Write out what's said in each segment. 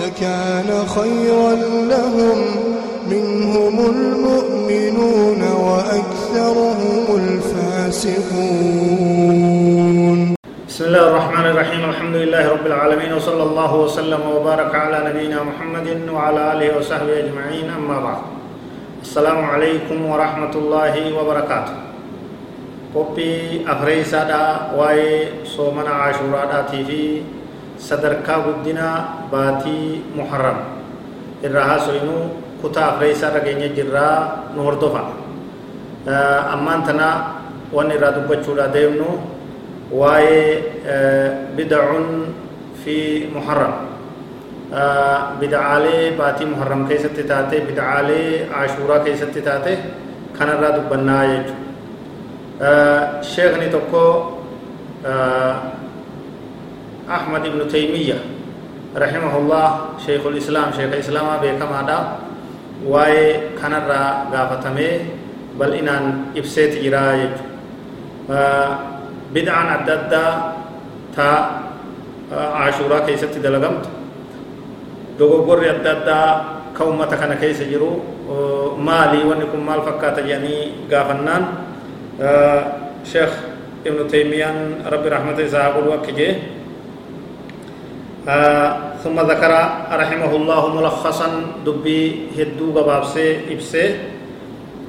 لكان خيرا لهم. منهم المؤمنون وأكثرهم الفاسقون. بسم الله الرحمن الرحيم. الحمد لله رب العالمين وصلى الله وسلم وبارك على نبينا محمد وعلى آله وصحبه أجمعين. أما بعد السلام عليكم ورحمة الله وبركاته. قبي أفريسا دا واي صومنا عاشورا دا تيفي sadarkaa guddina baatii muharram irraa haasoynu kutaa afreeysaa irra geenya jirraa nu hordofa ammaan tana wanni irraa dubbachuudha deemnu waa'ee bidacun fi muharram bidacaalee baatii muharram keessatti taate bidacaalee ashuuraa keessatti taate kanarraa dubbannaa jechuudha sheekni tokko أحمد بن تيمية رحمه الله شيخ الإسلام شيخ الإسلام بكما دا واي كان را غافتمي بل إنان إبسيت جراي بدعا عدد تا عاشورا كيست دلغمت دوغور عدد كومة كان كيس جرو مالي ونكم مال فكات يعني غافنان شيخ ابن تيمية ربي رحمته الوقت آه ثم ذكر رحمه الله ملخصا دبي هدو بابسي إبسي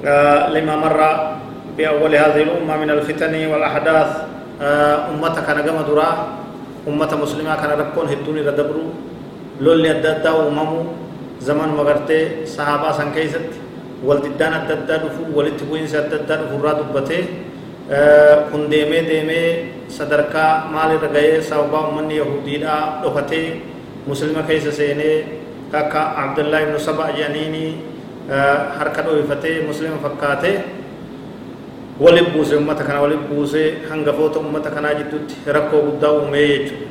آه لما مر بأول هذه الأمة من الفتن والأحداث آه أمتك كان قم درا أمة مسلمة كان ركون هدوني ردبرو لولي أددا أممو زمن مغرتي صحابة سن كيست والددان أددا دفو ولتبوين سأددا دفو را دبته deemee sadarkaa maalirra ga'ee sababaa ummanni yahudiidha dhokatee muslima keessa seenee akka abdullaa ibnu saba jedhaniini harka dho'ifatee muslima fakkaatee walit buuse ummata kana walit buuse hangafoota ummata kanaa jidduutti rakkoo guddaa uumee jechuudha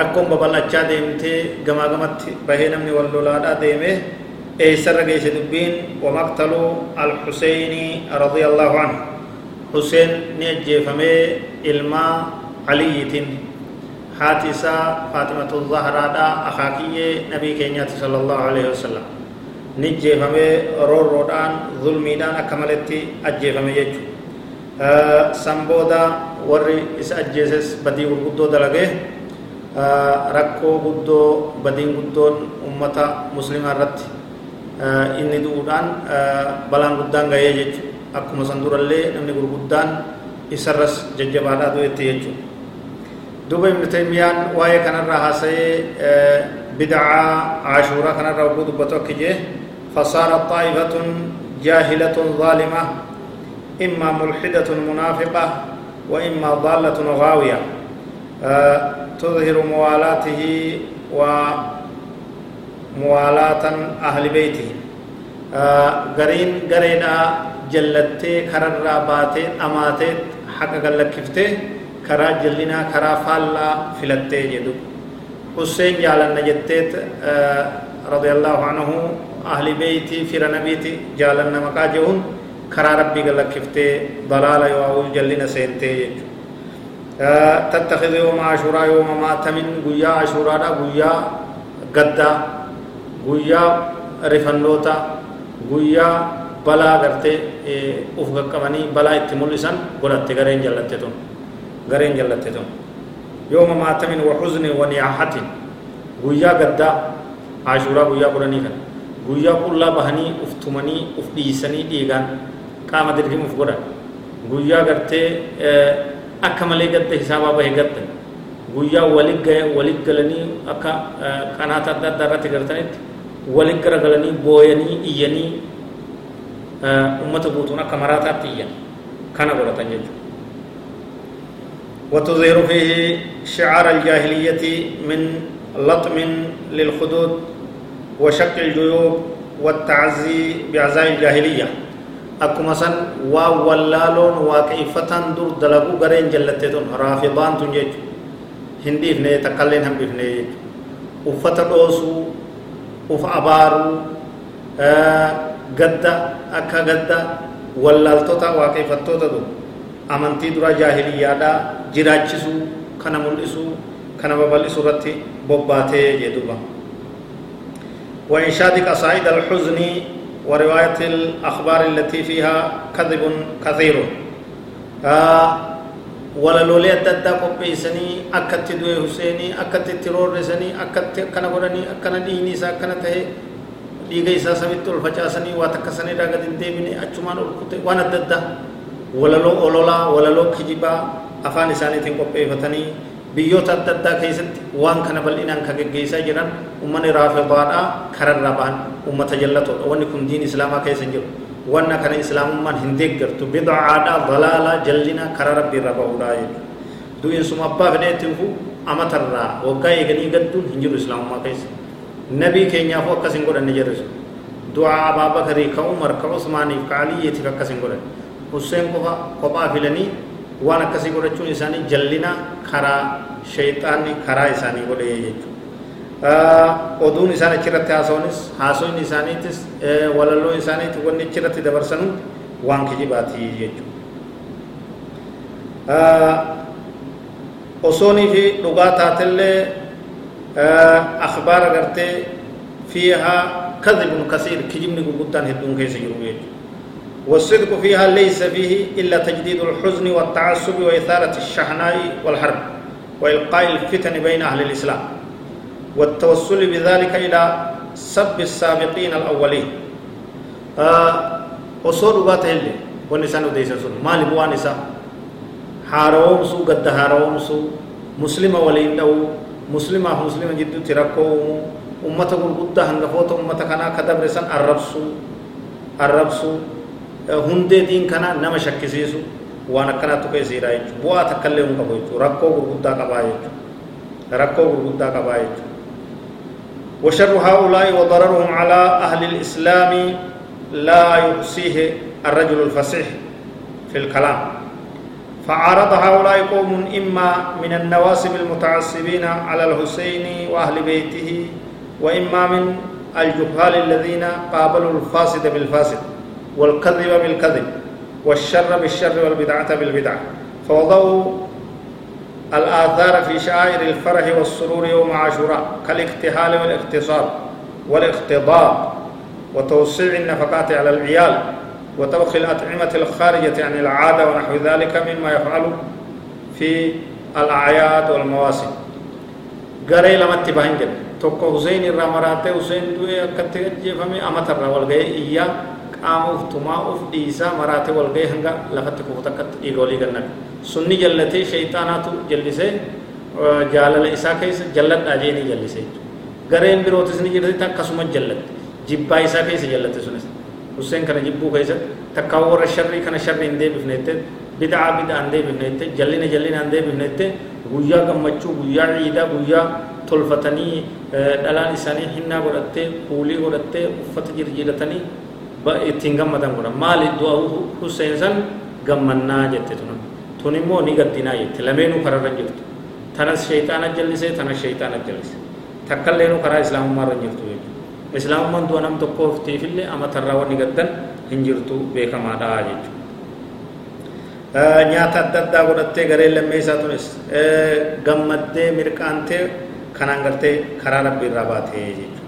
rakkoon babal'achaa deemtee gamaa gamatti bahee namni wal lolaadhaa deemee eessarra geesse dubbiin wamaqtaluu alxuseyni radiyallaahu anhu حسين نجي فمي إلما علي فاطمة الزهراء دا أخاكي نبي كينيات صلى الله عليه وسلم نجي فمي رور رودان ظلمي دان أكملتي أجي فمي يجو أه سنبودا warri isa ajjeeses badii gurguddoo dalage rakkoo guddoo badiin guddoon ummata muslimaa irratti inni du'uudhaan balaan guddaan gahee jechuudha akkuma san durallee namni gurguddaan isarras jajjabaadhaa du'etti jechuudha duuba ibnu taymiyaan waa'ee kanarraa haasa'ee bid'aa ashuuraa kanarraa oguu dubbatu akki jee فصارت طائفة جاهلة ظالمة إما ملحدة منافقة وإما ضالة غاوية أه تظهر موالاته وموالاة أهل بيته أه قرين قرينا jallattee kararraa baatee dhamaatee haqa gallakkiftee karaa jallinaa karaa faallaa filattee jedhu Hussein jaalanna jetteet radiyallahu anhu ahli beeyti fira nabiiti jaalanna maqaa jehuun karaa rabbii gallakkiftee dalaala yoo jallina seentee jechuudha. تتخذ يوم عاشوراء يوم ماتم غيا عاشوراء غيا غدا غيا رفنوتا غيا balaa gartee uf qaqqabanii balaa itti mul'isan godhatte gareen jallatte tun gareen jallatte tun yooma maatamin wa xuzni wa niyaahatin guyyaa gaddaa ashuuraa guyyaa kudhanii kan guyyaa qullaa bahanii uf tumanii uf dhiisanii dhiigaan qaama dirhimuuf godhan guyyaa gartee akka malee gadda hisaabaa bahe gadda guyyaa walit gahe walit galanii akka qanaata adda addaa irratti gartanitti walit garagalanii booyanii iyyanii ummata guutuun akka maraataatti iyyan kana godhatan jechuudha. وتظهر فيه شعار الجاهلية من لطم للخدود وشق الجيوب والتعزي بعزاء الجاهلية أكما سن وولالون واكيفتان دور دلقو غرين جلتتون رافضان تنجيج هندي فني تقلين هم بفني uffata dhoosuu uf abaaruu gadda akka gadda wallaaltota waaqeeffattoota tu amantii dura jaahiliyyaadhaa jiraachisuu kana mul'isuu kana babal'isuu irratti bobbaatee jedhuba وإنشاد قصائد الحزن ورواية الأخبار التي فيها كذب كثير آه adda addaa qopheessanii akkatti du'e Huseenii akkatti itti roorrisanii akkatti akkana godhanii akkana dhiigni isaa akkana ta'e dhiiga isaa samitti ol facaasanii waa takka sanirraa gadi hin deebine achumaan ol kute waan adda addaa walaloo ololaa walaloo kijibaa afaan isaaniitiin qopheeffatanii biyyoota adda addaa keessatti waan kana bal'inaan kan geggeessaa jiran uummanni raafidaadhaa kararraa ba'an uummata jallatoodha wanni kun diin islaamaa keessa jiru wanna kana islaamummaan hin deeggartu bidcaadha dalaalaa jallina kara rabbii irra bahudha jechuudha du'iinsuma abbaa fedhee itti dhufu amatarraa waggaa eeganii gadduun hin jiru islaamummaa keessa nabii keenyaafuu akkas hin godhanne jirrisu du'aa abaabakarii ka umar ka usmaaniif ka aliyyeetiif akkas hin godhan huseen qofa kophaa filanii waan akkasii godhachuun isaanii jallina karaa shayxaanni karaa isaanii godhee jechuudha oduun isaan achirratti haasawanis haasoin isaaniitis walaloo isaaniiti wanni achirratti dabarsanu waan kijibaatii jechuudha osoonii fi dhugaa taatellee آه، أخبار غرتي فيها كذب كثير كجمني قدان هدون كيس يرويج والصدق فيها ليس فيه إلا تجديد الحزن والتعصب وإثارة الشحناء والحرب وإلقاء الفتن بين أهل الإسلام. والتوصل بذلك إلى سب السابقين الأولين. آه، أصول باته اللي ونسان وديس أصول ما لبوا نسا حاروم سو قد حاروم سو مسلم ولين uumuu ummata gurguddaa hangafoota ummata kanaa ka dabre san arrabsuu arrabsuu hundee diin kanaa nama shakkisiisu waan akkanaattu keessiidha jechuudha bu'aa takkallee hin qabu jechuudha rakkoo gurguddaa qabaa jechuudha rakkoo gurguddaa qabaa jechuudha وشر هؤلاء وضررهم على أهل الإسلام لا يحصيه الرجل الفصيح في الكلام فعارض هؤلاء قوم إما من النواسب المتعصبين على الحسين وأهل بيته وإما من الجهال الذين قابلوا الفاسد بالفاسد والكذب بالكذب والشر بالشر والبدعة بالبدعة. فوضعوا الآثار في شعائر الفرح والسرور يوم عاشوراء كالاكتهال والاقتصاد والاقتضاب وتوسيع النفقات على العيال. وطبخ الأطعمة الخارجة عن العادة ونحو ذلك مما يفعل في الأعياد والمواسم قري لما اتباهن جد توكو حسين الرامرات حسين دوئي أكتغت جيفمي أمتر والغي إياه qaamuuf tumaa'uuf dhiisaa maraate wal ga'ee hanga lafatti kufu takkatti dhiiga walii gannan sunni jallatee shayxaanaatu jallisee jaalala isaa keessa jalladhaa jee ni jallisee gareen birootis ni jirti akkasuma jallatte Hussein kana jibbuu keessa takkaa warra sharrii kana sharrii hin deebifneette bid'aa bid'aa hin deebifneette jallina jallina hin deebifneette guyyaa gammachuu guyyaa ciidaa guyyaa tolfatanii dhalaan isaanii hinnaa godhattee kuulii godhattee uffata jirjiiratanii ittiin gammadan godha maali du'a Hussein san gammannaa jette tun tun immoo ni gaddinaa jette lameenuu kararra jirtu tanas shayxaana jallisee tanas shayxaana jallise takkalleenu karaa islaamummaa irra jirtu jechuudha islaamummaan du'a nam tokkoof tiifillee amatarraa wanni gaddan hin jirtu beekamaadha jechuudha nyaata adda addaa godhattee gareen lammeessaa tunis gammaddee mirqaantee kanaan gartee karaa rabbii irraa baatee jechuudha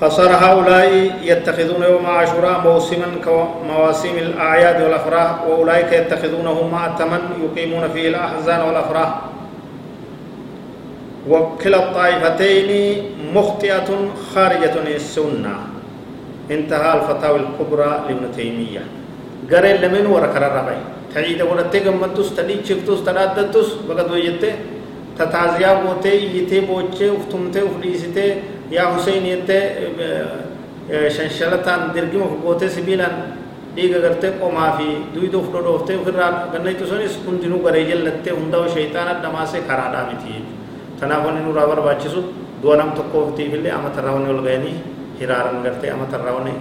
فصار هؤلاء يتخذون يوم عاشوراء موسما كمواسم الأعياد والأفراح وأولئك يتخذونه مأتما يقيمون فيه الأحزان والأفراح وكلا الطائفتين مخطئة خارجة السنة. انتهى الفتاوى الكبرى لابن تيمية. قرين لمن وركر الربع تعيد ورتي قمتوس تدي شفتوس تنادتوس بقد وجدت تتعزيا بوتي يتي بوچه افتمته افليسته يا حسين يتي شنشلتان درگم فقوته سبيلان. dhiiga gartee qomaa fi duyda uf dhodhooftee ofirraa gannaytu sunis hundinuu garee jallattee hundaa'u shayxaana dhamaasee karaadhaa miti jechuudha tanaaf wanni nurraa barbaachisu du'a nam tokkootiif illee amata irraa wanni ol ga'anii hiraaran gartee amata irraa wanni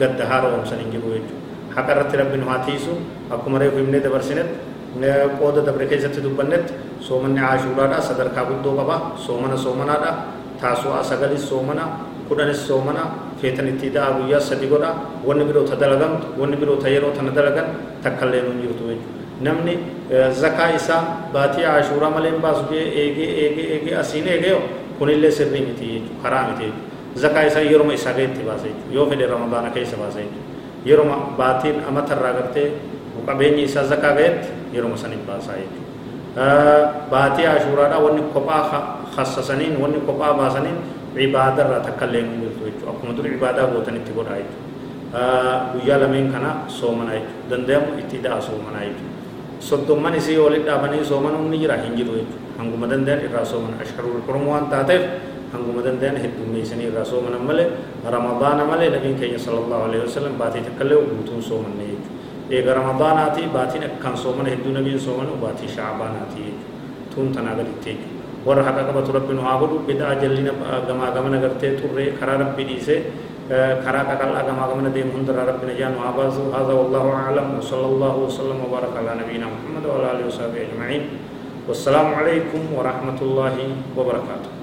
gadda haara oomsan hin jiru jechuudha haqa irratti rabbi nu haa tiisu akkuma reefu himnee dabarsinetti qooda dabre keessatti dubbannetti soomanni aashuuraadha sadarkaa guddoo qaba soomana soomanaadha taasu'aa sagalis soomana kudhanis soomana feetan itti da'a guyyaa sadi godha wanni biroo ta dalagamtu wanni biroo ta yeroo tana dalagan takkallee nu jirtu jechuudha namni zakaa isaa baatii aashuuraa malee baasu jee eegee eegee eegee asiin eegee kunillee sirrii miti jechuudha karaa miti jechuudha zakaa isaa yeroo isaa gaheetti baasa jechuudha yoo fedhe ramadaana keessa baasa jechuudha yeroo baatiin amatarraa gartee qabeenyi isaa zakaa gaheetti yeroo saniin baasaa jechuudha baatii aashuuraadhaa wanni kophaa hassasaniin wanni kophaa baasaniin cibaadarraa takkallee hin jirtu jechuudha akkuma dur cibaadaa gootanitti godhaa jechuudha guyyaa lameen kana soomana jechuudha danda'amu itti da'a soomana jechuudha soddomman isii walitti dhaabanii soomanuun ni jira hin jiru jechuudha hanguma danda'an irraa sooman ashharul xurum waan taateef hanguma danda'an heddummeessanii irraa soomanan malee ramadaana malee nabiin keenya sallallahu alaihi wasallam baatii takkallee guutuun soomanne jechuudha eega ramadaanaati baatiin akkaan soomana hedduu nabiin soomanu baatii shaabaanaati jechuudha tuun tanaa gaditti jechuudha warra haqa qabatu rabbi nu haa godhu bid'aa jallina gamaa gamana gartee xurree karaa rabbi dhiisee كراك قال أجمع من دين هندر ربنا جان وعباس هذا والله أعلم وصلى الله وسلم وبارك على نبينا محمد وعلى آله وصحبه أجمعين والسلام عليكم ورحمة الله وبركاته